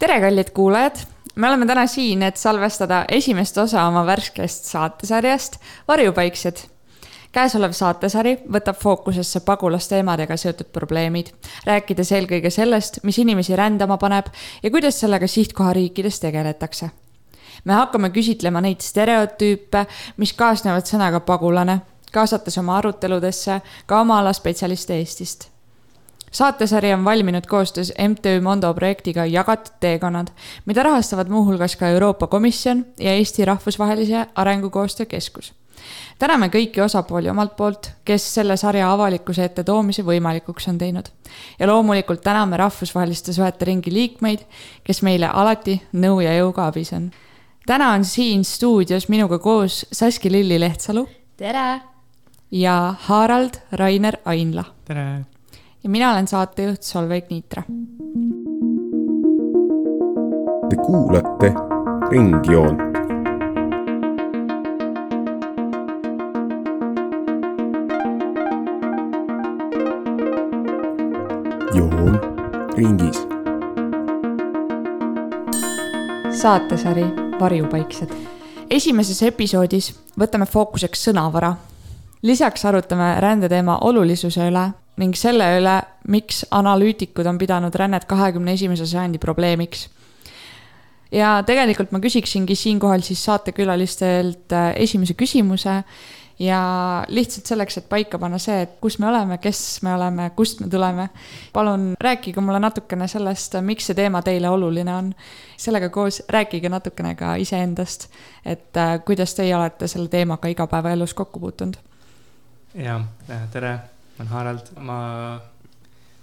tere, kallid kuulajad, me oleme täna siin, et salvestada esimest osa oma värskest saatesarjast Varjupaiksed. käesolev saatesari võtab fookusesse pagulasteemadega seotud probleemid, rääkides eelkõige sellest, mis inimesi rändama paneb ja kuidas sellega sihtkohariikides tegeletakse. me hakkame küsitlema neid stereotüüpe, mis kaasnevad sõnaga pagulane, kaasates oma aruteludesse ka oma ala spetsialiste Eestist saatesari on valminud koostöös MTÜ Mondo projektiga Jagatud teekonnad, mida rahastavad muuhulgas ka Euroopa Komisjon ja Eesti Rahvusvahelise Arengukoostöö Keskus. täname kõiki osapooli omalt poolt, kes selle sarja avalikkuse ette toomise võimalikuks on teinud. ja loomulikult täname rahvusvaheliste suhete ringi liikmeid, kes meile alati nõu ja jõuga abis on. täna on siin stuudios minuga koos Saski Lilli Lehtsalu. tere! ja Harald Rainer Ainla. tere! Ja mina olen saatejuht Solveig Niitra. Te kuulate Ringjoont. joon ringis. saatesari Varjupaiksed. esimeses episoodis võtame fookuseks sõnavara. lisaks arutame rändeteema olulisuse üle ning selle üle, miks analüütikud on pidanud rännet kahekümne esimese sajandi probleemiks. ja tegelikult ma küsiksingi siinkohal siis saatekülalistelt äh, esimese küsimuse ja lihtsalt selleks, et paika panna see, et kus me oleme, kes me oleme, kust me tuleme. palun rääkige mulle natukene sellest, miks see teema teile oluline on. sellega koos rääkige natukene ka iseendast, et äh, kuidas teie olete selle teemaga igapäevaelus kokku puutunud. ja tere olen Harald, ma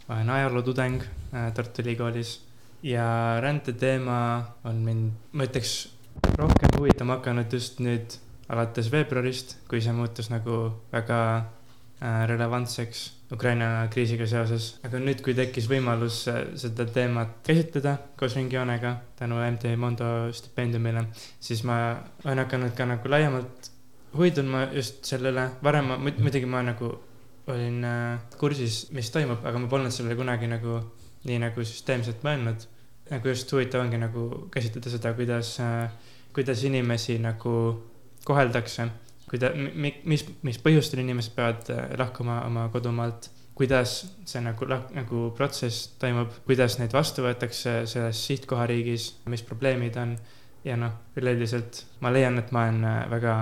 olen ajalootudeng äh, Tartu Ülikoolis ja rändeteema on mind, ma ütleks, rohkem huvitama hakanud just nüüd alates veebruarist, kui see muutus nagu väga äh, relevantseks Ukraina kriisiga seoses. aga nüüd, kui tekkis võimalus äh, seda teemat käsitleda koos ringijoonega tänu MT Mondo stipendiumile, siis ma olen hakanud ka nagu laiemalt huvituma just selle üle. varem ma muidugi ma nagu olin äh, kursis, mis toimub, aga ma polnud sellele kunagi nagu nii nagu süsteemselt mõelnud. nagu just huvitav ongi nagu käsitleda seda, kuidas, äh, kuidas inimesi nagu koheldakse, kuida-, mis, mis põhjustel inimesed peavad äh, lahkuma oma kodumaalt, kuidas see nagu nagu protsess toimub, kuidas neid vastu võetakse selles sihtkohariigis, mis probleemid on. Ja noh, üleüldiselt ma leian, et ma olen väga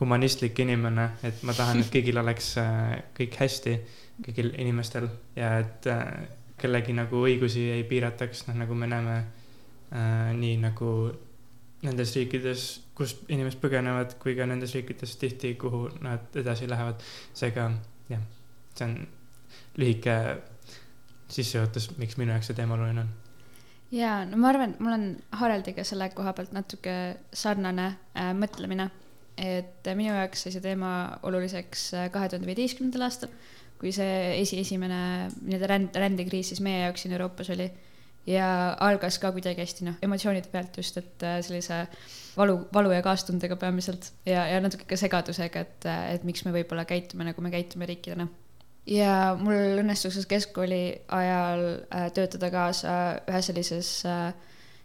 humanistlik inimene, et ma tahan, et kõigil oleks äh, kõik hästi, kõigil inimestel ja et äh, kellegi nagu õigusi ei piirataks, noh nagu me näeme äh, nii nagu nendes riikides, kust inimesed põgenevad, kui ka nendes riikides tihti, kuhu nad edasi lähevad. seega jah, see on lühike sissejuhatus, miks minu jaoks see teema oluline on ja no ma arvan, mul on Haraldiga selle koha pealt natuke sarnane äh, mõtlemine et minu jaoks sai see teema oluliseks äh, kahe tuhande viieteistkümnendal aastal, kui see esi, esimene nii-öelda ränd, rändekriis siis meie jaoks siin Euroopas oli. ja algas ka kuidagi hästi noh, emotsioonide pealt just, et äh, sellise valu, valu ja kaastundega peamiselt ja, ja natuke ka segadusega, et, äh, et miks me võib-olla käitume, nagu me käitume riikidena ja mul õnnestus keskkooli ajal töötada kaasa ühes sellises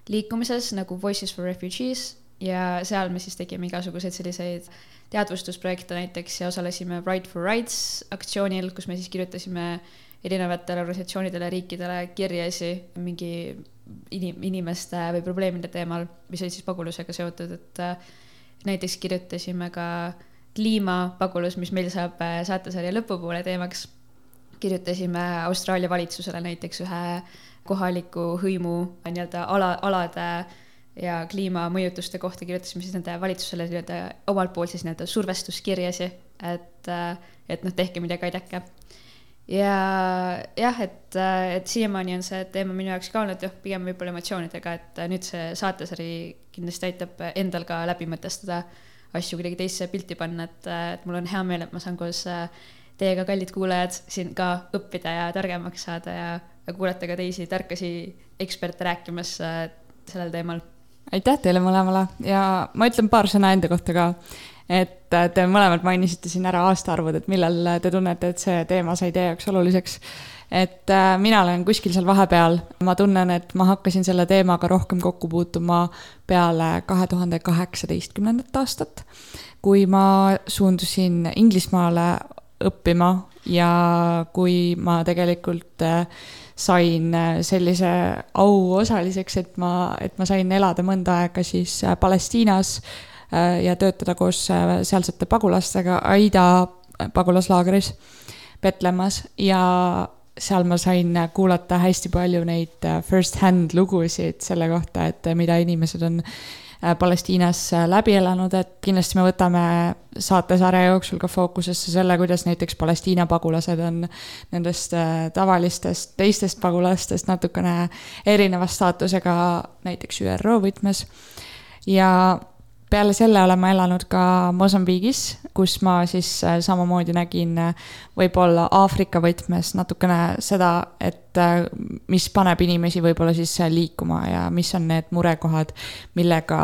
liikumises nagu Voices for Refugees ja seal me siis tegime igasuguseid selliseid teadvustusprojekte näiteks ja osalesime Right for Rights aktsioonil, kus me siis kirjutasime erinevatele organisatsioonidele, riikidele kirjasi mingi inim-, inimeste või probleemide teemal, mis olid siis pagulusega seotud, et äh, näiteks kirjutasime ka kliimapagulus, mis meil saab äh, saatesarja lõpupoole teemaks. kirjutasime Austraalia valitsusele näiteks ühe kohaliku hõimu nii-öelda ala, alade ja kliimamõjutuste kohta kirjutasime siis nende valitsusele nii-öelda omalt poolt siis nii-öelda survestuskirjasi, et, et noh, tehke midagi, aidake. ja jah, et, et siiamaani on see teema minu jaoks ka olnud jah, pigem võib-olla emotsioonidega, et nüüd see saatesari kindlasti aitab endal ka läbi mõtestada asju kuidagi teisse pilti panna, et, et mul on hea meel, et ma saan koos teiega, kallid kuulajad, siin ka õppida ja targemaks saada ja, ja kuulata ka teisi tarkasi eksperte rääkimas sellel teemal aitäh teile mõlemale ja ma ütlen paar sõna enda kohta ka. et te mõlemad mainisite siin ära aastaarvud, et millal te tunnete, et see teema sai teie jaoks oluliseks. et äh, mina olen kuskil seal vahepeal, ma tunnen, et ma hakkasin selle teemaga rohkem kokku puutuma peale kahe tuhande kaheksateistkümnendat aastat, kui ma suundusin Inglismaale õppima ja kui ma tegelikult äh, sain äh, sellise au osaliseks, et ma, et ma sain elada mõnda aega siis Palestiinas ja töötada koos sealsete pagulastega Aida pagulaslaagris Petlemmas ja seal ma sain kuulata hästi palju neid äh, first-hand lugusid selle kohta, et äh, mida inimesed on äh, Palestiinas läbi elanud, et kindlasti me võtame saatesarja jooksul ka fookusesse selle, kuidas näiteks Palestiina pagulased on nendest tavalistest teistest pagulastest natukene erineva staatusega näiteks ÜRO võtmes. ja peale selle olen ma elanud ka Mosambiigis, kus ma siis äh, samamoodi nägin äh, võib-olla Aafrika võtmes natukene seda, et äh, mis paneb inimesi võib-olla siis liikuma ja mis on need murekohad, millega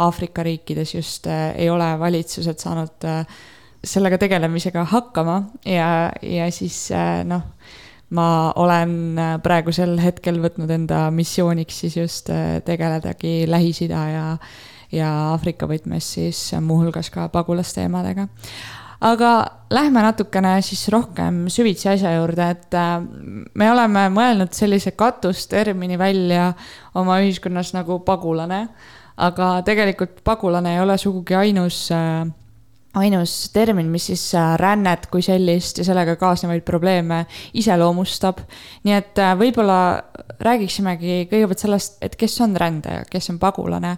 Aafrika riikides just ei ole valitsused saanud sellega tegelemisega hakkama ja, ja siis noh ma olen praegusel hetkel võtnud enda missiooniks siis just tegeledagi Lähis-Ida ja ja Aafrika võtmes siis muuhulgas ka pagulasteemadega. aga lähme natukene siis rohkem süvitsi asja juurde, et äh, me oleme mõelnud sellise katustermini välja oma ühiskonnas nagu pagulane, aga tegelikult pagulane ei ole sugugi ainus äh, ainus termin, mis siis äh, rännet kui sellist ja sellega kaasnevaid probleeme iseloomustab. nii et võib-olla räägiksimegi kõigepealt sellest, et kes on rändaja, kes on pagulane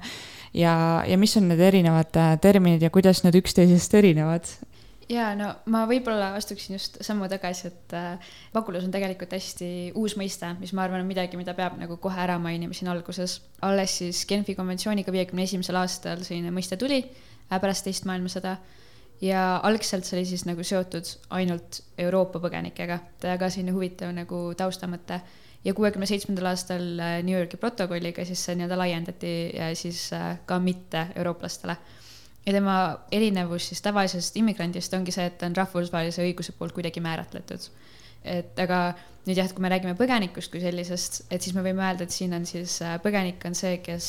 ja, ja mis on need erinevad äh, terminid ja kuidas need üksteisest erinevad? ja no ma võib-olla astuksin just sammu tagasi, et äh, pagulus on tegelikult hästi uus mõiste, mis ma arvan, on midagi, mida peab nagu kohe ära mainima siin alguses. alles siis Genfi konventsiooniga viiekümne esimesel aastal selline mõiste tuli äh, pärast teist maailmasõda ja algselt see oli siis nagu seotud ainult Euroopa põgenikega, ka selline huvitav nagu taustamõte ja kuuekümne seitsmendal aastal äh, New Yorgi protokolliga siis see nii-öelda laiendati siis äh, ka mitte eurooplastele. ja tema erinevus siis tavalisest immigrandist ongi see, et ta on rahvusvahelise õiguse poolt kuidagi määratletud. et aga nüüd jah, et kui me räägime põgenikust kui sellisest, et siis me võime öelda, et siin on siis äh, põgenik on see, kes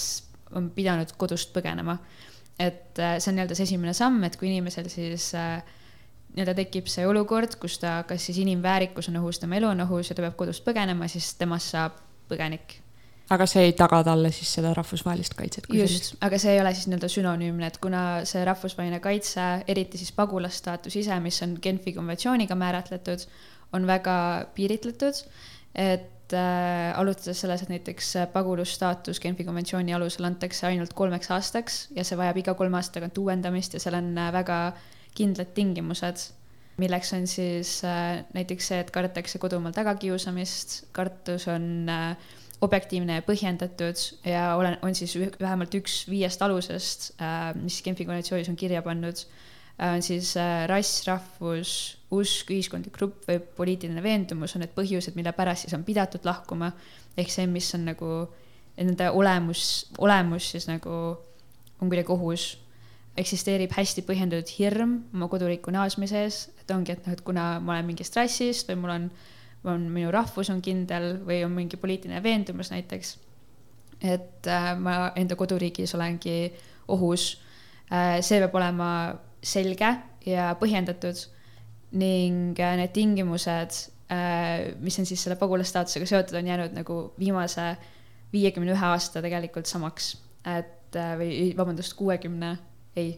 on pidanud kodust põgenema. et see on nii-öelda see esimene samm, et kui inimesel siis äh, nii-öelda tekib see olukord, kus ta, kas siis inimväärikus on ohus, tema elu on ohus ja ta peab kodust põgenema, siis temast saab põgenik. aga see ei taga talle siis seda rahvusvahelist kaitset? just, aga see ei ole siis nii-öelda sünonüümne, et kuna see rahvusvaheline kaitse, eriti siis pagulasstaatus ise, mis on Genfi konventsiooniga määratletud, on väga piiritletud, et äh, alustades selles, et näiteks pagulasstaatus Genfi konventsiooni alusel antakse ainult kolmeks aastaks ja see vajab iga kolme aasta tagant uuendamist ja seal on äh, väga äh, kindlad tingimused, milleks on siis äh, näiteks see, et kardetakse kodumaal tagakiusamist, kartus on äh, objektiivne ja põhjendatud ja olen, on siis vähemalt üks viiest alusest, äh, mis Genfi konventsioonis on kirja pannud, on siis rass, rahvus, usk, ühiskondlik grupp või poliitiline veendumus on need põhjused, mille pärast siis on pidatud lahkuma. ehk see, mis on nagu, nende olemus, olemus siis nagu on kuidagi ohus eksisteerib hästi põhjendatud hirm oma koduriiku naasmise ees, et ongi, et noh, et kuna ma olen mingist rassist või mul on, on, minu rahvus on kindel või on mingi poliitiline veendumus näiteks, et äh, ma enda koduriigis olengi ohus äh,. see peab olema selge ja põhjendatud ning äh, need tingimused äh,, mis on siis selle pagulasstaatusega seotud, on jäänud nagu viimase viiekümne ühe aasta tegelikult samaks, et äh, või vabandust, kuuekümne ei,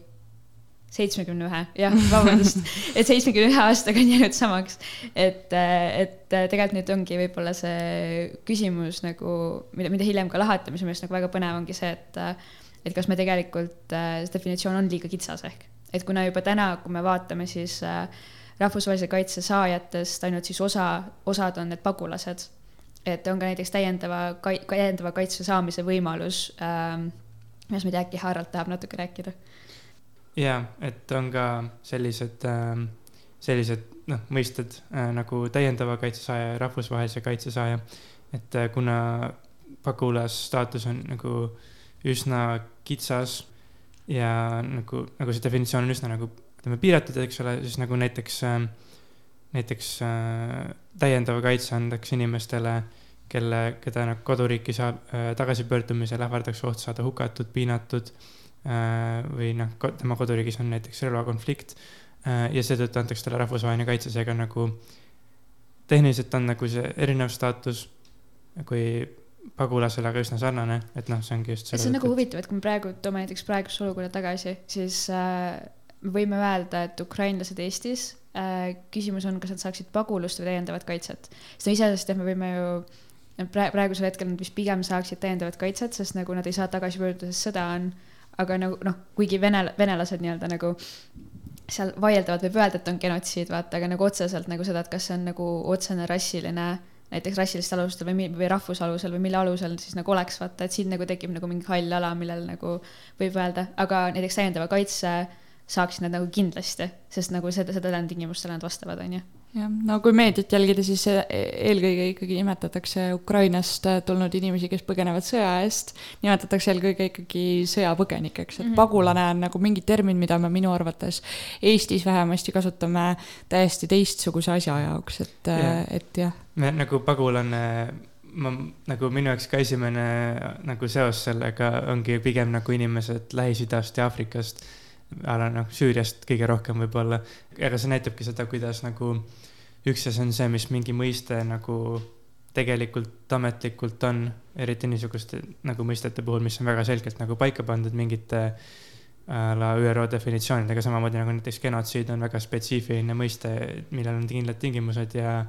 seitsmekümne ühe, jah, vabandust, et seitsmekümne ühe aastaga on jäänud samaks. et, et tegelikult nüüd ongi võib-olla see küsimus nagu, mida, mida hiljem ka lahata, mis minu meelest nagu väga põnev ongi see, et, et kas me tegelikult, see definitsioon on liiga kitsas ehk, et kuna juba täna, kui me vaatame, siis rahvusvahelise kaitse saajatest ainult siis osa, osad on need pagulased. et on ka näiteks täiendava, täiendava kaitse saamise võimalus ähm,, millest ma ei tea, äkki Harald tahab natuke rääkida jaa, et on ka sellised, ähm, sellised noh, mõisted äh, nagu täiendava kaitse saaja ja rahvusvahelise kaitse saaja. et äh, kuna pagulasstaatus on nagu üsna kitsas ja nagu, nagu see definitsioon on üsna nagu ütleme piiratud, eks ole, siis nagu näiteks, ähm, näiteks äh, täiendava kaitse andaks inimestele, kelle, keda nagu koduriiki saab äh, tagasipöördumisel ähvardatakse oht saada hukatud, piinatud äh, või noh, tema koduriigis on näiteks relvakonflikt äh, ja seetõttu antakse talle rahvusvaheline kaitse, seega nagu tehniliselt on nagu see erinev staatus kui pagulasele, aga üsna sarnane, et noh, see ongi just. see on nagu huvitav, et kui me praegu toome näiteks praeguse olukorra tagasi, siis äh, me võime öelda, et ukrainlased Eestis äh,, küsimus on, kas nad saaksid pagulust või täiendavat kaitset. sest no iseenesest jah, me võime ju praegu, praegusel hetkel nad vist pigem saaksid täiendavat kaitset, sest nagu nad ei saa tagasi pöörduda, sest sõda on. aga nagu noh, kuigi vene, venelased nii-öelda nagu seal vaieldavad, võib öelda, et on genotsiid, vaata, aga nagu otseselt nagu seda, et kas see on nagu otsene rassiline näiteks rassilistel alustel või, või rahvusalusel või mille alusel siis nagu oleks, vaata, et siin nagu tekib nagu mingi hall ala, millel nagu võib öelda, aga näiteks täiendava kaitse saaksid nad nagu kindlasti, sest nagu seda, seda tingimustele nad vastavad, on ju jah, no kui meediat jälgida, siis e-, eelkõige ikkagi nimetatakse Ukrainast tulnud inimesi, kes põgenevad sõja eest, nimetatakse eelkõige ikkagi sõjapõgenikeks, et mm -hmm. pagulane on nagu mingi termin, mida me minu arvates Eestis vähemasti kasutame täiesti teistsuguse asja jaoks, et yeah., et jah. me nagu pagulane ma nagu minu jaoks ka esimene nagu seos sellega ongi pigem nagu inimesed Lähis-Idast ja Aafrikast a la noh, Süüriast kõige rohkem võib-olla. aga see näitabki seda, kuidas nagu üks asi on see, mis mingi mõiste nagu tegelikult ametlikult on, eriti niisuguste nagu mõistete puhul, mis on väga selgelt nagu paika pandud mingite a la ÜRO definitsioonidega, samamoodi nagu näiteks genotsiid on väga spetsiifiline mõiste, millel on kindlad tingimused ja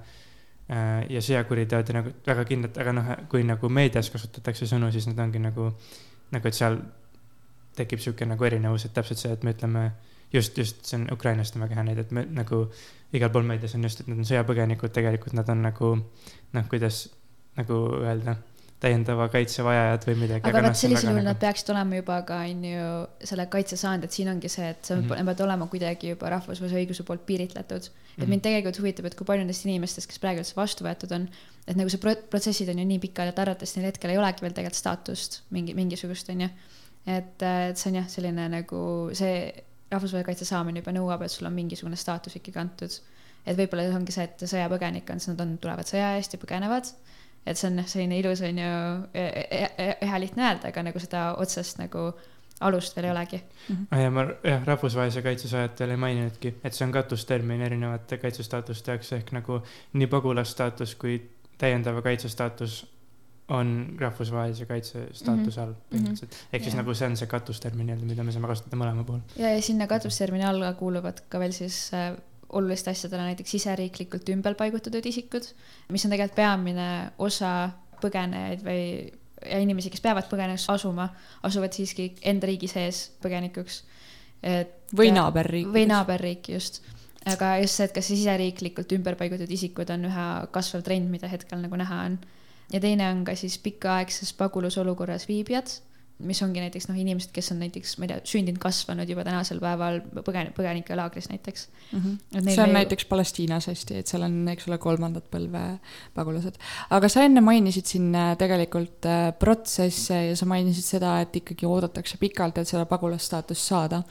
ja sõjakuriteod ja nagu väga kindlad, aga noh, kui nagu meedias kasutatakse sõnu, siis need ongi nagu, nagu et seal tekib sihuke nagu erinevus, et täpselt see, et me ütleme just, just see on Ukrainast on väga hea näide, et me nagu igal pool meedias on just, et nad on sõjapõgenikud, tegelikult nad on nagu noh, kuidas nagu öelda täiendava kaitse vajajad või midagi. aga vot sellisel juhul nagu... nad peaksid olema juba ka on ju selle kaitse saanud, et siin ongi see, et sa mm -hmm. pead olema kuidagi juba rahvusvahelise õiguse poolt piiritletud. et mm -hmm. mind tegelikult huvitab, et kui palju nendest inimestest, kes praegu üldse vastu võetud on, et nagu see protsessid on ju nii pikad, et arvates neil hetkel ei olegi veel tegelikult staatust mingi, mingisugust, on ju et, et see on jah, selline nagu see rahvusvahelise kaitse saamine juba nõuab, et sul on mingisugune staatus ikkagi antud. et võib-olla ongi see, et sõjapõgenik on, siis nad on, tulevad sõja eest ja põgenevad. et see on jah, selline ilus on ju, e-, e-, e-, hea lihtne öelda, aga nagu seda otsest nagu alust veel ei olegi mm. -hmm. Ah, ja ma jah, rahvusvahelise kaitse saajatele ei maininudki, et see on katustermin erinevate kaitsestaatuste jaoks ehk nagu nii pagulasstaatus kui täiendava kaitse staatus on rahvusvahelise kaitse staatuse all mhm. põhimõtteliselt mm -hmm.. ehk siis ja. nagu see on see katustermin nii-öelda, mida me saame kasutada mõlema puhul. ja, ja sinna katustermini alla kuuluvad ka veel siis äh, oluliste asjadele näiteks siseriiklikult ümber paigutatud isikud, mis on tegelikult peamine osa põgenejaid või ja inimesi, kes peavad põgenikuks asuma, asuvad siiski enda riigi sees põgenikuks. et. või naaberriiki. või naaberriiki, just aga just see, et kas siseriiklikult ümber paigutatud isikud on üha kasvav trend, mida hetkel nagu näha on ja teine on ka siis pikaaegses pagulasolukorras viibijad mis ongi näiteks noh, inimesed, kes on näiteks, ma ei tea, sündinud, kasvanud juba tänasel päeval põgen-, põgenikelaagris näiteks mm. -hmm. see on ei... näiteks Palestiinas hästi, et seal on, eks ole, kolmandat põlve pagulased. aga sa enne mainisid siin äh, tegelikult äh, protsesse ja sa mainisid seda, et ikkagi oodatakse pikalt, et seda pagulasstaatust saada.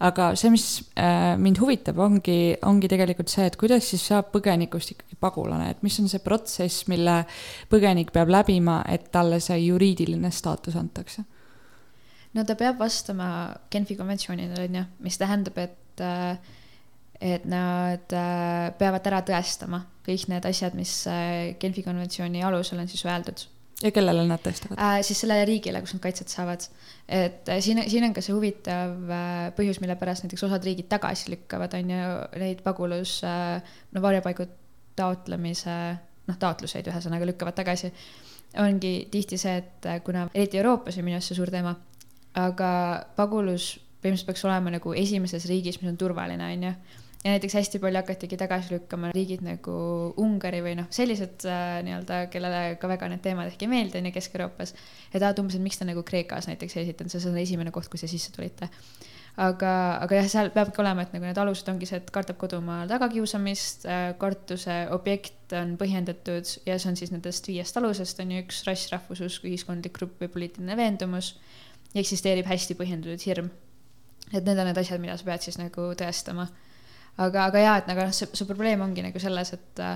aga see, mis äh, mind huvitab, ongi, ongi tegelikult see, et kuidas siis saab põgenikust ikkagi pagulane, et mis on see protsess, mille põgenik peab läbima, et talle see juriidiline staatus antakse no ta peab vastama Genfi konventsioonile, on ju, mis tähendab, et, äh, et nad äh, peavad ära tõestama kõik need asjad, mis äh, Genfi konventsiooni alusel on siis öeldud. ja kellele nad tõestavad äh,? siis sellele riigile, kus nad kaitset saavad. et siin, siin on ka see huvitav põhjus, mille pärast näiteks osad riigid tagasi lükkavad, on ju, neid pagulus, no varjupaigu taotlemise, noh, taotluseid ühesõnaga lükkavad tagasi ongi tihti see, et kuna eriti Euroopas on minu arust see suur teema aga pagulus põhimõtteliselt peaks olema nagu esimeses riigis, mis on turvaline, on ju. ja näiteks hästi palju hakatigi tagasi lükkama riigid nagu Ungari või noh, sellised äh, nii-öelda, kellele ka väga need teemad ehk ei meeldi, on ju, Kesk-Euroopas. ja tahavad umbes, et miks te nagu Kreekas näiteks ei esitanud, see on esimene koht, kus te sisse tulite. aga, aga jah, seal peabki olema, et nagu need alused ongi see, et kardab kodumaal tagakiusamist äh,, kartuse objekt on põhjendatud ja see on siis nendest viiest alusest on ju üks rass, rahvus, usk, ühiskondlik grupp või poliitiline veendumus eksisteerib hästi põhjendatud hirm. et need on need asjad, mida sa pead siis nagu tõestama. aga, aga jaa, et nagu noh, see, see probleem ongi nagu selles, et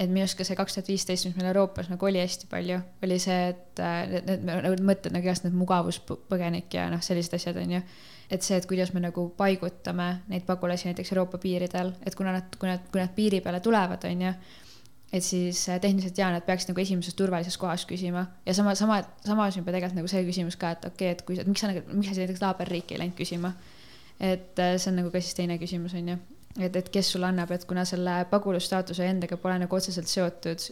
et minu arust ka see kaks tuhat viisteist, mis meil Euroopas nagu oli hästi palju, oli see, et äh, need, need, need mõtted nagu igast need mugavuspõgenik ja noh, sellised asjad on ju. et see, et kuidas me nagu paigutame neid pagulasi näiteks Euroopa piiridel, et kuna nad, kui nad, kui nad piiri peale tulevad, on ju et siis äh, tehniliselt jaa, nad peaksid nagu esimeses turvalises kohas küsima ja sama, sama, samas juba tegelikult nagu see küsimus ka, et okei okay,, et kui, et miks sa nagu, miks sa näiteks naaberriiki ei läinud küsima. et äh, see on nagu ka siis teine küsimus, on ju et, et kes sulle annab, et kuna selle pagulasstaatuse endaga pole nagu otseselt seotud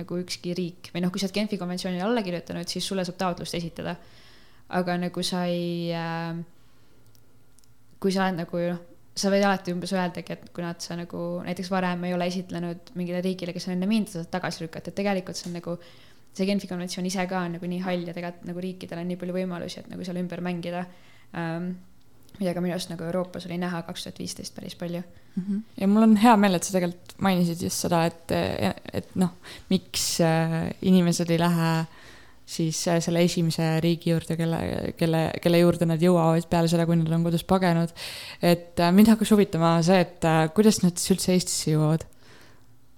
nagu ükski riik või noh, kui sa oled Genfi konventsioonile alla kirjutanud, siis sulle saab taotlust esitada. aga nagu sa ei äh,, kui sa oled nagu noh, sa võid alati umbes öeldagi, et kuna sa nagu näiteks varem ei ole esitlenud mingile riigile, kes on enne mind, sa saad tagasi lükata, et tegelikult see on nagu see Genfi konventsioon ise ka on nagu nii hall ja tegelikult nagu riikidel on nii palju võimalusi, et nagu seal ümber mängida ähm, mida ka minu arust nagu Euroopas oli näha kaks tuhat viisteist päris palju mm. -hmm. ja mul on hea meel, et sa tegelikult mainisid just seda, et, et noh, miks äh, inimesed ei lähe siis äh, selle esimese riigi juurde, kelle, kelle, kelle juurde nad jõuavad peale seda, kui nad on kodust pagenud. et äh, mind hakkas huvitama see, et kuidas nad siis üldse Eestisse jõuavad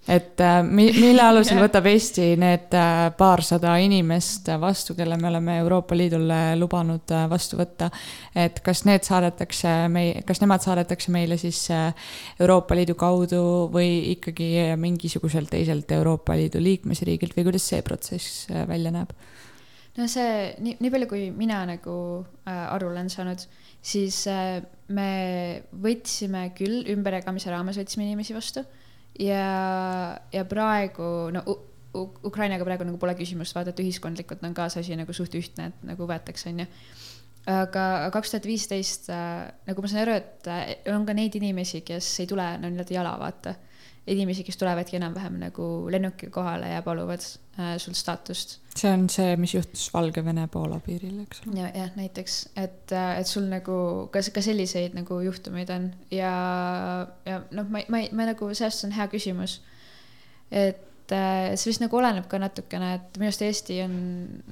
et äh, mille alusel võtab Eesti need äh, paarsada inimest vastu, kelle me oleme Euroopa Liidule lubanud äh, vastu võtta. et kas need saadetakse mei-, kas nemad saadetakse meile siis Euroopa Liidu kaudu või ikkagi mingisugusel teiselt Euroopa Liidu liikmesriigilt või kuidas see protsess välja näeb? No see, nii, nii palju, kui mina nagu äh, aru olen saanud, siis äh, me võtsime küll ümberjagamise raames võtsime inimesi vastu ja, ja praegu no Ukrainaga praegu nagu pole küsimust, vaata, et ühiskondlikult on ka see asi nagu suht ühtne, et nagu võetakse, onju. aga kaks tuhat viisteist, äh, nagu ma saan aru, et äh, on ka neid inimesi, kes ei tule no nii-öelda jala, vaata inimesi, kes tulevadki enam-vähem nagu lennukiga kohale ja paluvad äh, sul staatust. see on see, mis juhtus Valgevene-Poola piiril, eks ole ja,. jah, näiteks, et, äh, et sul nagu ka, ka selliseid nagu juhtumeid on ja, ja noh, ma, ma, ma nagu, sellest on hea küsimus. et et äh, see vist nagu oleneb ka natukene, et minu arust Eesti on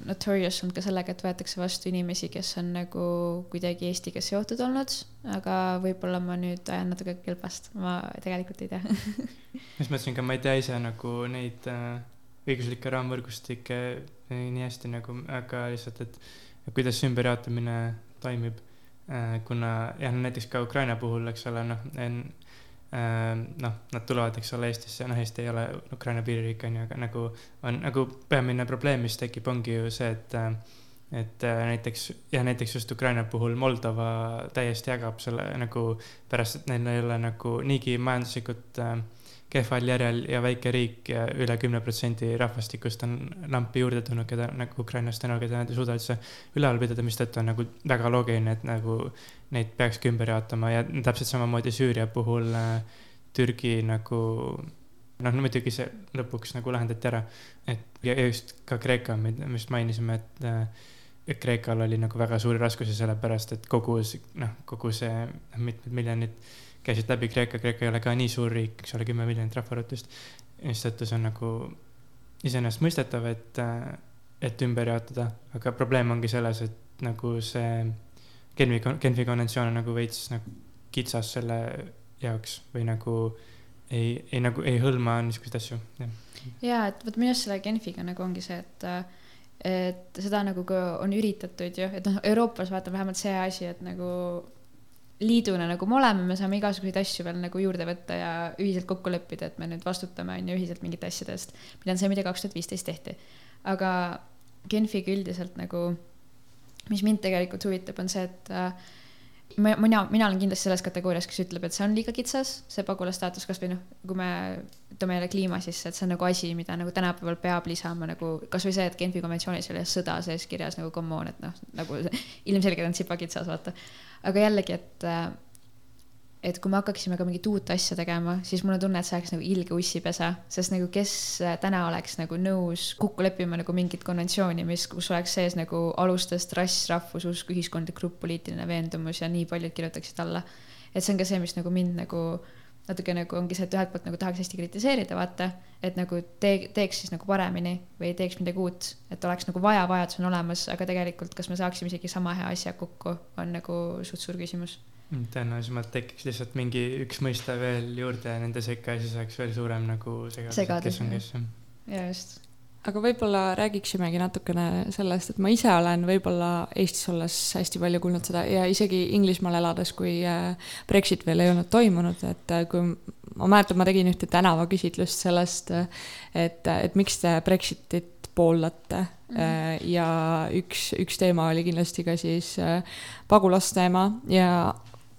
notorious olnud ka sellega, et võetakse vastu inimesi, kes on nagu kuidagi Eestiga seotud olnud, aga võib-olla ma nüüd ajan natuke kelpast, ma tegelikult ei tea. Just mõtlesin ka, ma ei tea ise nagu neid äh, õiguslikke raamvõrgustikke nii hästi nagu, aga lihtsalt, et kuidas ümberjaotamine toimib. Äh,. kuna jah, näiteks ka Ukraina puhul, eks ole, noh, noh, nad tulevad, eks ole, Eestisse, noh, Eesti ei ole Ukraina piiririik, on ju, aga nagu on nagu peamine probleem, mis tekib, ongi ju see, et et näiteks, jah, näiteks just Ukraina puhul Moldova täiesti jagab selle nagu pärast, et neil ei ole nagu niigi majanduslikult äh, kehval järjel ja väike riik ja üle kümne protsendi rahvastikust on lampi juurde tulnud, keda nagu Ukrainast täna, keda nad ei suuda üldse üleval pidada, mistõttu on nagu väga loogiline, et nagu neid peakski ümber jaotama ja täpselt samamoodi Süüria puhul äh, Türgi nagu noh, no muidugi see lõpuks nagu lahendati ära, et ja just ka Kreeka, me just mainisime, et äh, Kreekal oli nagu väga suuri raskusi, sellepärast et kogu noh, kogu see noh, mitmed miljonid käisid läbi Kreeka, Kreeka ei ole ka nii suur riik, eks ole, kümme miljonit rahvaarvutust. mistõttu see on nagu iseenesestmõistetav, et, et ümber jaotada, aga probleem ongi selles, et nagu see Genfi, Genfi konventsioon on nagu veits nagu kitsas selle jaoks või nagu ei, ei nagu ei hõlma niisuguseid asju, ja et vot minu arust selle Genfiga nagu ongi see, et et seda nagu on üritatud ju, et noh, Euroopas vaata vähemalt see asi, et nagu liiduna nagu me oleme, me saame igasuguseid asju veel nagu juurde võtta ja ühiselt kokku leppida, et me nüüd vastutame, on ju, ühiselt mingite asjade eest, mida on see, mida kaks tuhat viisteist tehti. aga Genfiga üldiselt nagu, mis mind tegelikult huvitab, on see, et äh, ma, mina, mina olen kindlasti selles kategoorias, kes ütleb, et see on liiga kitsas, see pagulastaatus, kasvõi noh, kui me toome jälle kliima sisse, et see on nagu asi, mida nagu tänapäeval peab lisama nagu kasvõi see, et Genfi konventsioonis oli sõda sees kirjas nagu come on, et noh, nagu ilmselgelt on tsipa kitsas, vaata. Aga jällegi, et, äh, et kui me hakkaksime ka mingit uut asja tegema, siis mul on tunne, et see oleks nagu ilge ussipesa, sest nagu kes äh, täna oleks nagu nõus kokku leppima nagu mingit konventsiooni, mis, kus oleks sees nagu alustest rass, rahvus, usk, ühiskondlik grupp, poliitiline veendumus ja nii paljud kirjutaksid alla. et see on ka see, mis nagu mind nagu natuke nagu ongi see, et ühelt poolt nagu tahaks hästi kritiseerida, vaata, et nagu tee, teeks siis nagu paremini või teeks midagi uut, et oleks nagu vaja, vajadus on olemas, aga tegelikult, kas me saaksime isegi sama hea asja kokku, on nagu suht suur küsimus tõenäolisemalt tekiks lihtsalt mingi üks mõiste veel juurde nende sekka ja siis oleks veel suurem nagu segadus, et Segadus, kes on kes ja just. aga võib-olla räägiksimegi natukene sellest, et ma ise olen võib-olla Eestis olles hästi palju kuulnud seda ja isegi Inglismaal elades, kui äh, Brexit veel ei olnud toimunud, et äh, kui ma mäletan, ma tegin ühte tänavaküsitlust sellest, et, et miks te Brexitit pooldate mm. ja üks, üks teema oli kindlasti ka siis äh, pagulasteema ja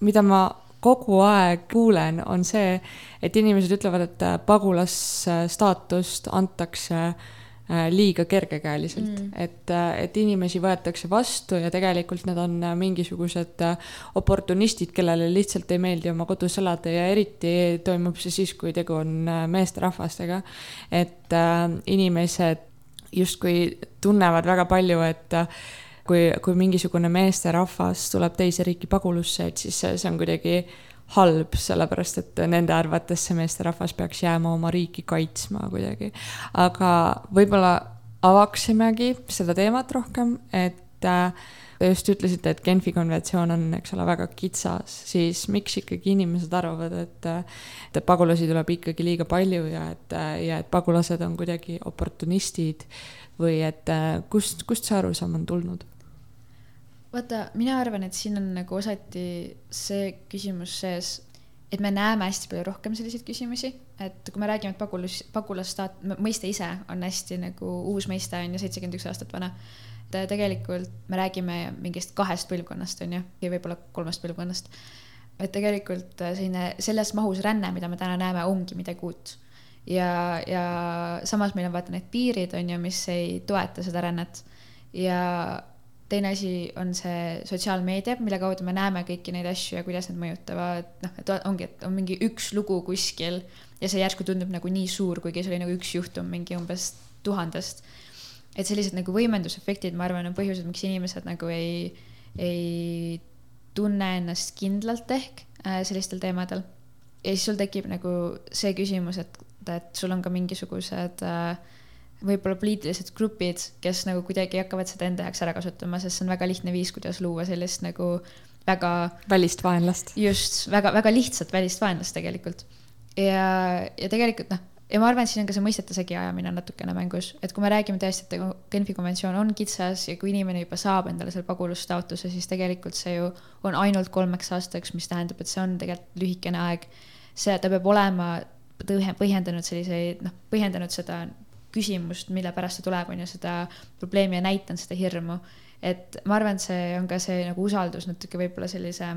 mida ma kogu aeg kuulen, on see, et inimesed ütlevad, et äh, pagulasstaatust antakse äh, liiga kergekäeliselt Mm. et, et inimesi võetakse vastu ja tegelikult need on äh, mingisugused äh, oportunistid, kellele lihtsalt ei meeldi oma kodus elada ja eriti toimub see siis, kui tegu on äh, meesterahvastega. et äh, inimesed justkui tunnevad väga palju, et äh, kui, kui mingisugune meesterahvas tuleb teise riiki pagulusse, et siis see, on kuidagi halb, sellepärast et nende arvates see meesterahvas peaks jääma oma riiki kaitsma kuidagi. aga võib-olla avaksimegi seda teemat rohkem, et äh, te just ütlesite, et Genfi konventsioon on, eks ole, väga kitsas, siis miks ikkagi inimesed arvavad, et et pagulasi tuleb ikkagi liiga palju ja et, ja et pagulased on kuidagi oportunistid või et kust, kust see arusaam on tulnud? vaata, mina arvan, et siin on nagu osati see küsimus sees, et me näeme hästi palju rohkem selliseid küsimusi, et kui me räägime, et pagulus, pagulasstaat, mõiste ise on hästi nagu uus mõiste on ju seitsekümmend üks aastat vana. Et tegelikult me räägime mingist kahest põlvkonnast on ju, ja võib-olla kolmest põlvkonnast. et tegelikult selline selles mahus ränne, mida me täna näeme, ongi midagi uut. ja, ja samas meil on vaata need piirid on ju, mis ei toeta seda rännet ja teine asi on see sotsiaalmeedia, mille kaudu me näeme kõiki neid asju ja kuidas need mõjutavad, noh, et ongi, et on mingi üks lugu kuskil ja see järsku tundub nagu nii suur, kuigi see oli nagu üks juhtum mingi umbes tuhandest. Et sellised nagu võimendusefektid, ma arvan, on põhjused, miks inimesed nagu ei, ei tunne ennast kindlalt ehk äh, sellistel teemadel. ja siis sul tekib nagu see küsimus, et, et sul on ka mingisugused äh, võib-olla poliitilised grupid, kes nagu kuidagi hakkavad seda enda jaoks ära kasutama, sest see on väga lihtne viis, kuidas luua sellist nagu väga välist vaenlast. just väga, väga lihtsat välist vaenlast tegelikult. ja, ja tegelikult noh, ja ma arvan, et siin on ka see mõistete segiajamine natukene mängus, et kui me räägime tõesti, et Genfi konventsioon on kitsas ja kui inimene juba saab endale selle pagulasstaatuse, siis tegelikult see ju on ainult kolmeks aastaks, mis tähendab, et see on tegelikult lühikene aeg. see, ta peab olema põhjendanud selliseid, noh, põhjendanud seda küsimust, mille pärast ta tuleb, on ju, seda probleemi ja näitanud seda hirmu. et ma arvan, et see on ka see nagu usaldus natuke võib-olla sellise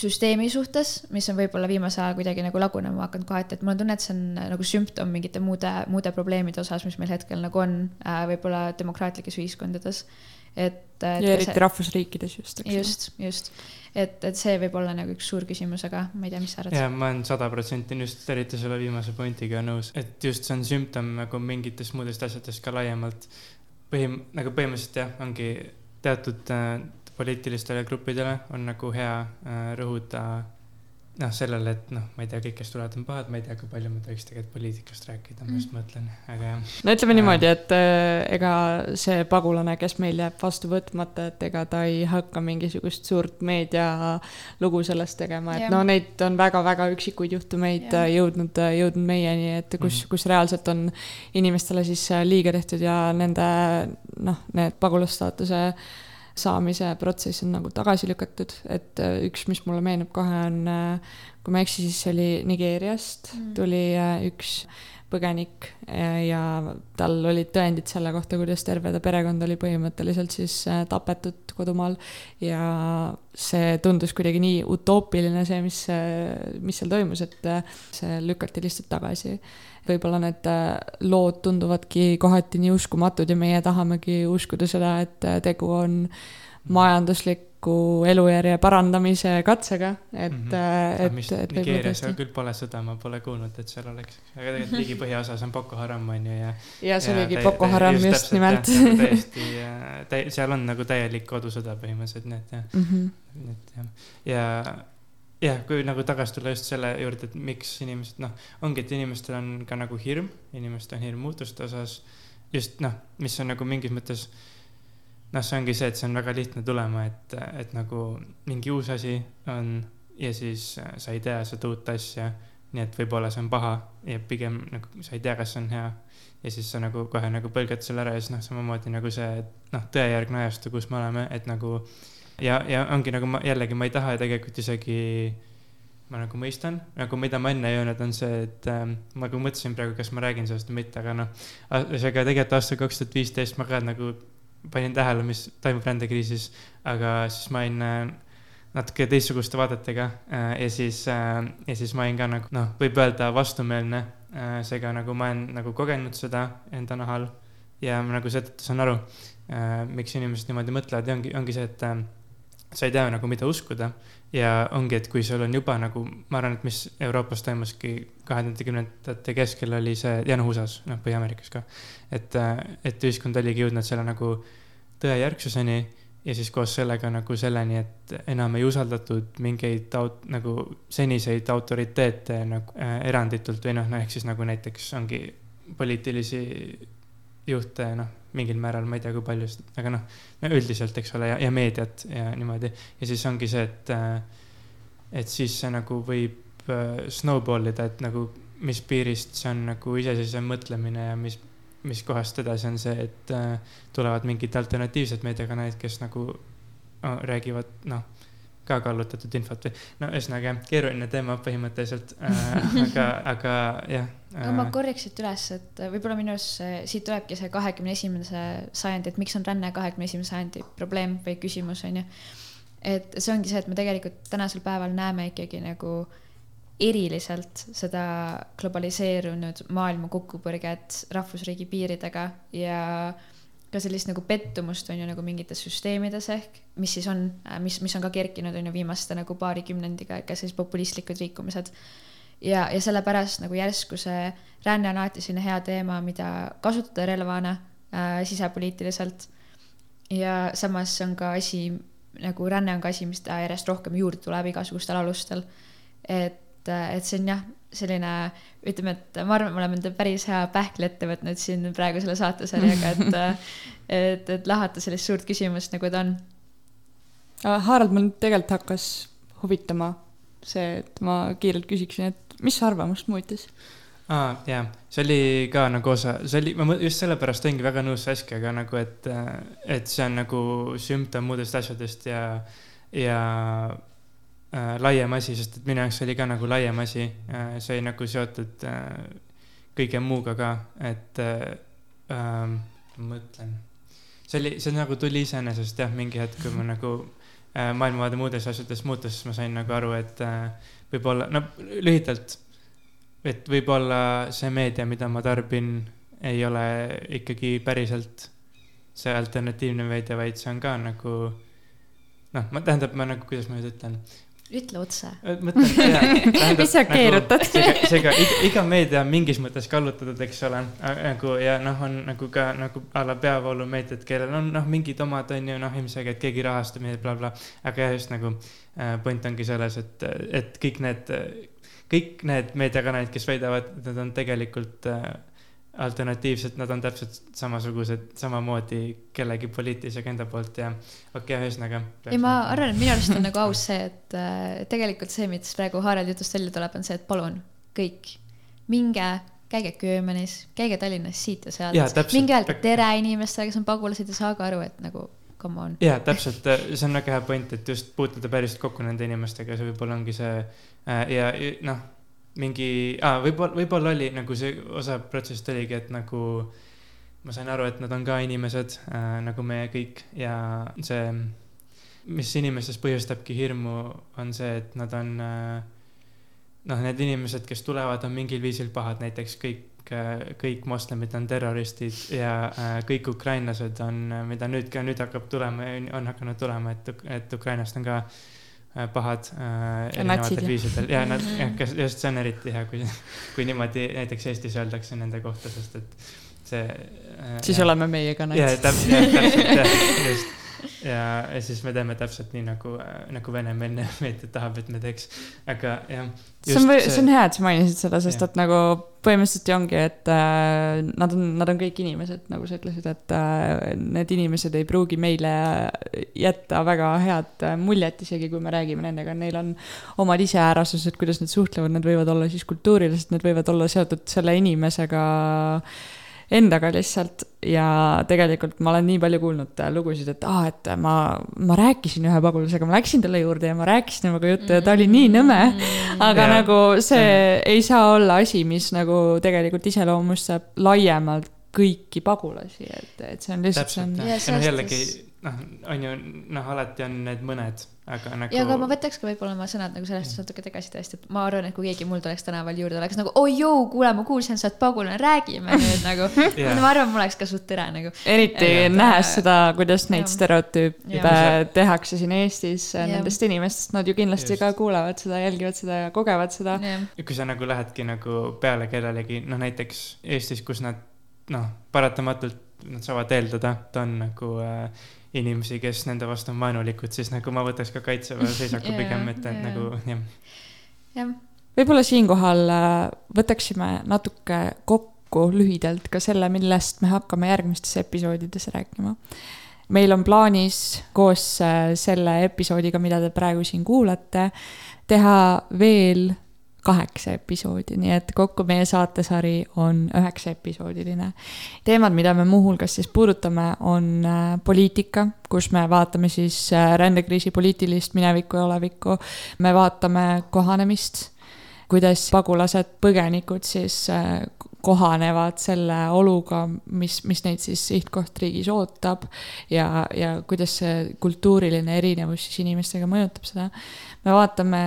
süsteemi suhtes, mis on võib-olla viimasel ajal kuidagi nagu lagunema hakanud kohati, et mul on tunne, et see on nagu sümptom mingite muude, muude probleemide osas, mis meil hetkel nagu on äh, võib-olla demokraatlikes ühiskondades. et, et. ja eriti rahvusriikides just, just, just, et, et see võib olla nagu üks suur küsimus, aga ma ei tea, mis sa arvad ja ma olen sada protsenti just eriti selle viimase pointiga nõus, et just see on sümptom nagu mingitest muudest asjadest ka laiemalt. põhim-, nagu põhimõtteliselt jah, ongi teatud äh, poliitilistele gruppidele on nagu hea äh, rõhuda noh, sellele, et noh, ma ei tea, kõik, kes tulevad, on pahad, ma ei tea, kui palju me tohiks tegelikult poliitikast rääkida, ma just mõtlen, aga jah. no ütleme Äh. niimoodi, et äh, ega see pagulane, kes meil jääb vastu võtmata, et ega ta ei hakka mingisugust suurt meedialugu sellest tegema, et Jah. no neid on väga-väga üksikuid juhtumeid Jah. äh, jõudnud, jõudnud meieni, et kus, Mhm. kus reaalselt on inimestele siis liiga tehtud ja nende noh, need pagulasstaatuse saamise protsess on nagu tagasi lükatud, et äh, üks, mis mulle meenub kohe, on äh, kui ma ei eksi, siis see oli Nigeeriast Mm. tuli äh, üks põgenik äh, ja tal olid tõendid selle kohta, kuidas terve ta perekond oli põhimõtteliselt siis äh, tapetud kodumaal ja see tundus kuidagi nii utoopiline, see, mis, mis seal toimus, et see lükati lihtsalt tagasi. võib-olla need lood tunduvadki kohati nii uskumatud ja meie tahamegi uskuda seda, et tegu on majandusliku elujärje parandamise katsega, et mm, -hmm. et, mis et Nigeerias küll pole sõda, ma pole kuulnud, et seal oleks, aga tegelikult riigi põhjaosas on Boko Haram on ju ja. ja see oligi Boko Haram just nimelt jah, nagu täiesti, täi-, seal on nagu täielik kodusõda põhimõtteliselt, nii et jah, Mhm. nii et jah, ja jah, kui nagu tagasi tulla just selle juurde, et miks inimesed noh, ongi, et inimestel on ka nagu hirm, inimestel on hirm muutuste osas. just noh, mis on nagu mingis mõttes noh, see ongi see, et see on väga lihtne tulema, et, et nagu mingi uus asi on ja siis äh, sa ei tea seda uut asja. nii et võib-olla see on paha ja pigem nagu sa ei tea, kas see on hea. ja siis sa nagu kohe nagu põlgad selle ära ja siis noh, samamoodi nagu see, et noh, tõejärgne ajastu, kus me oleme, et nagu ja, ja ongi nagu ma jällegi, ma ei taha tegelikult isegi ma nagu mõistan, nagu mida ma enne ei öelnud, on see, et ähm, ma nagu mõtlesin praegu, kas ma räägin sellest või mitte, aga noh, ühesõnaga tegelikult aastal kaks tuhat viisteist ma ka nagu panin tähele, mis toimub rändekriisis, aga siis ma olin äh, natuke teistsuguste vaadetega äh, ja siis äh,, ja siis ma olin ka nagu noh, võib öelda vastumeelne äh,, seega nagu ma olen nagu kogenud seda enda nahal ja ma nagu seetõttu saan aru äh,, miks inimesed niimoodi mõtlevad ja ongi, ongi see, et äh, sa ei tea nagu, mida uskuda ja ongi, et kui sul on juba nagu, ma arvan, et mis Euroopas toimuski kahe tuhande kümnendate keskel oli see, ja noh, USA-s, noh, Põhja-Ameerikas ka. et, et ühiskond oligi jõudnud selle nagu tõejärgsuseni ja siis koos sellega nagu selleni, et enam ei usaldatud mingeid aut-, nagu seniseid autoriteete nagu äh, eranditult või noh, no ehk siis nagu näiteks ongi poliitilisi juhte, noh, mingil määral, ma ei tea, kui palju, aga noh, no üldiselt, eks ole, ja, ja meediat ja niimoodi. ja siis ongi see, et, et siis see nagu võib äh, snowball ida, et nagu mis piirist see on nagu iseseisev mõtlemine ja mis, mis kohast edasi on see, et äh, tulevad mingid alternatiivsed meediakanalid, kes nagu oh, räägivad, noh, ka kallutatud infot või no ühesõnaga jah, keeruline teema põhimõtteliselt äh, aga, aga jah aga ma korjaks siit üles, et võib-olla minu arust see, siit tulebki see kahekümne esimese sajandi, et miks on ränne kahekümne esimese sajandi probleem või küsimus, on ju. et see ongi see, et me tegelikult tänasel päeval näeme ikkagi nagu eriliselt seda globaliseerunud maailma kokkupõrget rahvusriigi piiridega ja ka sellist nagu pettumust on ju nagu mingites süsteemides ehk, mis siis on, mis, mis on ka kerkinud on ju viimaste nagu paari kümnendiga, ka sellised populistlikud liikumised ja, ja sellepärast nagu järsku see ränne on alati selline hea teema, mida kasutada relvana äh, sisepoliitiliselt. ja samas on ka asi, nagu ränne on ka asi, mis ta järjest rohkem juurde tuleb igasugustel alustel. et, et see on jah, selline, ütleme, et ma arvan, me oleme enda päris hea pähkli ette võtnud siin praegu selle saatesarjaga, et, et, et lahata sellist suurt küsimust, nagu ta on Harald, mul tegelikult hakkas huvitama see, et ma kiirelt küsiksin, et mis arvamust muutis? aa, jaa, see oli ka nagu osa, see oli, ma just sellepärast olingi väga nõus Saskiaga nagu, et, et see on nagu sümptom muudest asjadest ja, ja äh, laiem asi, sest et minu jaoks oli ka nagu laiem asi äh,, see oli nagu seotud äh, kõige muuga ka, et äh, äh, ma mõtlen. see oli, see nagu tuli iseenesest jah, mingi hetk, kui ma nagu maailmavaade muudes asjades muutus, siis ma sain nagu aru, et äh, võib-olla, no lühidalt et võib-olla see meedia, mida ma tarbin, ei ole ikkagi päriselt see alternatiivne meedia, vaid see on ka nagu noh, ma tähendab, ma nagu, kuidas ma nüüd ütlen, ütle otse. mõtlen, jaa. Mis sa keerutad? seega, seega iga, iga meedia on mingis mõttes kallutatud, eks ole, nagu ja noh, on nagu ka nagu a la peavoolumeediad, kellel on noh, mingid omad on ju noh, ilmselgelt keegi rahastab neid blablabla bla,, aga jah, just nagu äh, point ongi selles, et, et kõik need, kõik need meediakanalid, kes väidavad, et nad on tegelikult äh, alternatiivsed, nad on täpselt samasugused, samamoodi kellegi poliitilise agenda poolt ja okei okay,, ühesõnaga. ei, ma arvan, et minu arust on nagu aus see, et äh, tegelikult see, mis praegu Harald jutust välja tuleb, on see, et palun kõik, minge, käige Köömenis, käige Tallinnas siit ja sealt minge öelge tere inimestele, kes on pagulased ja saage aru, et nagu come on. jaa, täpselt, see on väga hea point, et just puutuda päriselt kokku nende inimestega, see võib-olla ongi see äh, ja ja noh, mingi ah,, võib-olla, võib-olla oli nagu see osa protsessist oligi, et nagu ma sain aru, et nad on ka inimesed äh, nagu meie kõik ja see, mis inimestes põhjustabki hirmu, on see, et nad on äh, noh, need inimesed, kes tulevad, on mingil viisil pahad, näiteks kõik, kõik moslemid on terroristid ja äh, kõik ukrainlased on, mida nüüd ka nüüd hakkab tulema, on hakanud tulema, et, et Ukrainast on ka äh, pahad äh, erinevatel jah. viisidel ja nad, jah, kas just see on eriti hea, kui, kui niimoodi näiteks Eestis öeldakse nende kohta, sest et see äh, siis jah. oleme meie ka jaa, natsid. täpselt, jah, just. Ja, ja siis me teeme täpselt nii nagu, nagu venemeelne meedia tahab, et me teeks, aga jah. see on, see on hea, et sa mainisid seda, sest Jah. et nagu põhimõtteliselt ju ongi, et äh, nad on, nad on kõik inimesed, nagu sa ütlesid, et äh, need inimesed ei pruugi meile jätta väga head äh, muljet, isegi kui me räägime nendega, neil on omad iseärasused, kuidas nad suhtlevad, need võivad olla siis kultuurilised, need võivad olla seotud selle inimesega endaga lihtsalt ja tegelikult ma olen nii palju kuulnud äh, lugusid, et aa, et ma, ma rääkisin ühe pagulasega, ma läksin talle juurde ja ma rääkisin temaga juttu ja ta oli nii nõme. aga Jaa. nagu see ei saa olla asi, mis nagu tegelikult iseloomustab laiemalt kõiki pagulasi, et, et see on lihtsalt, täpselt on jah, Ja noh jällegi noh, on ju noh, alati on need mõned, aga nagu. ja aga ma võtaks ka võib-olla oma sõnad nagu sellest natuke tagasi tõesti, et ma arvan, et kui keegi mul tuleks tänaval juurde, oleks nagu oi joo, kuule, ma kuulsin, sa oled pagulane, räägime nüüd nagu Jaa. ma arvan, mul oleks ka suht tere nagu. eriti Jaa. nähes seda, kuidas neid Jah. stereotüüpe Jah. tehakse siin Eestis Jah. nendest inimestest, nad ju kindlasti Just. ka kuulevad seda, jälgivad seda ja kogevad seda. kui sa nagu lähedki nagu peale kellelegi, noh näiteks Eestis, kus nad noh, paratamatult nad saavad eeldada, et on nagu äh, inimesi, kes nende vastu on vaenulikud, siis nagu ma võtaks ka kaitseva seisaku Jaa, pigem, et, et jaa. nagu jah. jah, võib-olla siinkohal äh, võtaksime natuke kokku lühidalt ka selle, millest me hakkame järgmistes episoodides rääkima. meil on plaanis koos äh, selle episoodiga, mida te praegu siin kuulate, teha veel kaheksa episoodi, nii et kokku meie saatesari on üheksa episoodiline. teemad, mida me muuhulgas siis puudutame, on äh, poliitika, kus me vaatame siis äh, rändekriisi poliitilist minevikku ja olevikku. me vaatame kohanemist, kuidas pagulased, põgenikud siis äh, kohanevad selle oluga, mis, mis neid siis sihtkohtriigis ootab ja, ja kuidas see kultuuriline erinevus siis inimestega mõjutab seda. me vaatame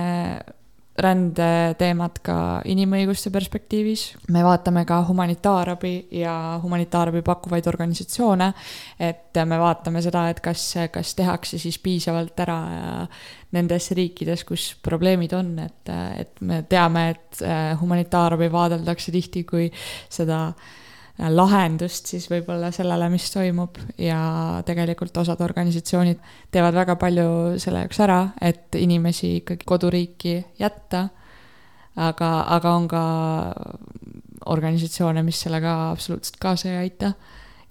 rändeteemat ka inimõiguste perspektiivis, me vaatame ka humanitaarabi ja humanitaarabi pakkuvaid organisatsioone, et me vaatame seda, et kas, kas tehakse siis piisavalt ära nendes riikides, kus probleemid on, et, et me teame, et humanitaarabi vaadeldakse tihti kui seda äh, lahendust siis võib-olla sellele, mis toimub ja tegelikult osad organisatsioonid teevad väga palju selle jaoks ära, et inimesi ikkagi koduriiki jätta. aga, aga on ka organisatsioone, mis sellega absoluutselt kaasa ei aita.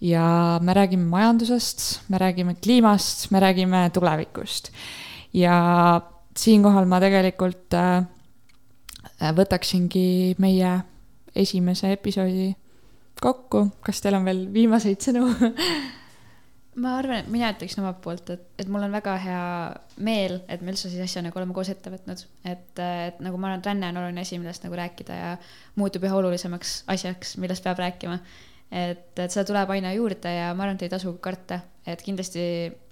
ja me räägime majandusest, me räägime kliimast, me räägime tulevikust. ja siinkohal ma tegelikult äh, võtaksingi meie esimese episoodi kokku, kas teil on veel viimaseid sõnu? ma arvan, et mina ütleksin omalt poolt, et, et mul on väga hea meel, et me üldse siis asja nagu oleme koos ette võtnud. et, et nagu ma arvan, et ränne on oluline asi, millest nagu rääkida ja muutub üha olulisemaks asjaks, millest peab rääkima. et, et seda tuleb aina juurde ja ma arvan, et ei tasu karta, et kindlasti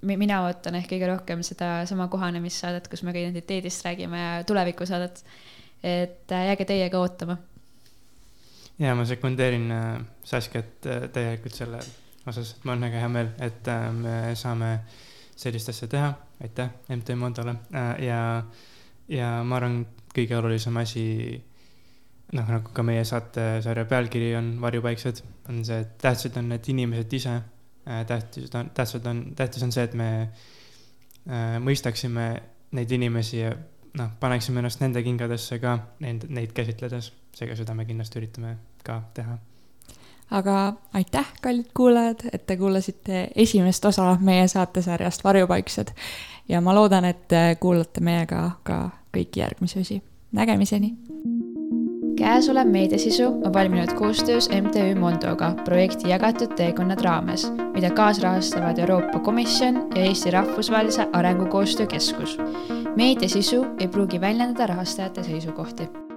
mi- mina ootan ehk kõige rohkem sedasama kohanemissaadet, kus me ka identiteedist räägime ja tulevikusaadet. et äh, jääge teiega ootama. Ja ma sekundeerin äh, Saskiat äh, täielikult selle osas, et mul on väga hea meel, et äh, me saame sellist asja teha, aitäh MT Mondole. Äh, ja, ja ma arvan, kõige olulisem asi noh, nagu ka meie saatesarja pealkiri on Varjupaiksed, on see, et tähtsad on need inimesed ise. tähtis on, tähtsad on, tähtis on see, et me äh, mõistaksime neid inimesi ja noh, paneksime ennast nende kingadesse ka neid, neid käsitledes. seega seda me kindlasti üritame ka teha. aga aitäh, kallid kuulajad, et te kuulasite esimest osa meie saatesarjast Varjupaiksed ja ma loodan, et te kuulate meiega ka kõiki järgmisi osi. nägemiseni käesolev meediasisu on valminud koostöös MTÜ Mondoga projekti Jagatud teekonnad raames, mida kaasrahastavad Euroopa Komisjon ja Eesti Rahvusvahelise Arengukoostöö Keskus. meediasisu ei pruugi väljendada rahastajate seisukohti